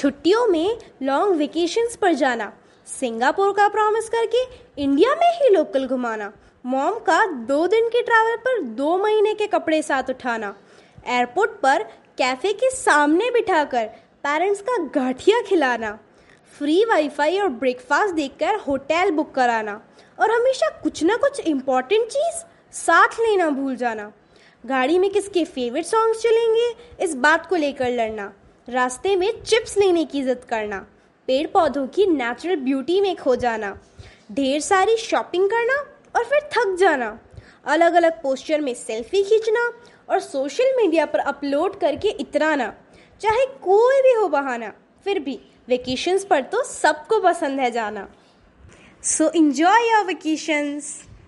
छुट्टियों में long vacations पर जाना, सिंगापुर का प्रॉमिस करके इंडिया में ही लोकल घुमाना मॉम का दो दिन के ट्रैवल पर दो महीने के कपड़े साथ उठाना एयरपोर्ट पर कैफ़े के सामने बिठाकर पेरेंट्स का गाठिया खिलाना फ्री वाईफाई और ब्रेकफास्ट देखकर होटल बुक कराना और हमेशा कुछ ना कुछ इम्पोर्टेंट चीज़ साथ लेना भूल जाना। गाड़ी में किसके फेवरेट सॉन्ग्स चलेंगे, इस बात को लेकर लड़ना। रास्ते में चिप्स लेने की जिद करना पेड़ पौधों की नेचुरल ब्यूटी में खो जाना, ढेर सारी शॉपिंग करना और फिर थक जाना अलग अलग पोस्चर में सेल्फी खींचना और सोशल मीडिया पर अपलोड करके इतराना, चाहे कोई भी हो बहाना, फिर भी वेकेशंस पर तो सबको पसंद है जाना। सो इंजॉय योर वेकेशंस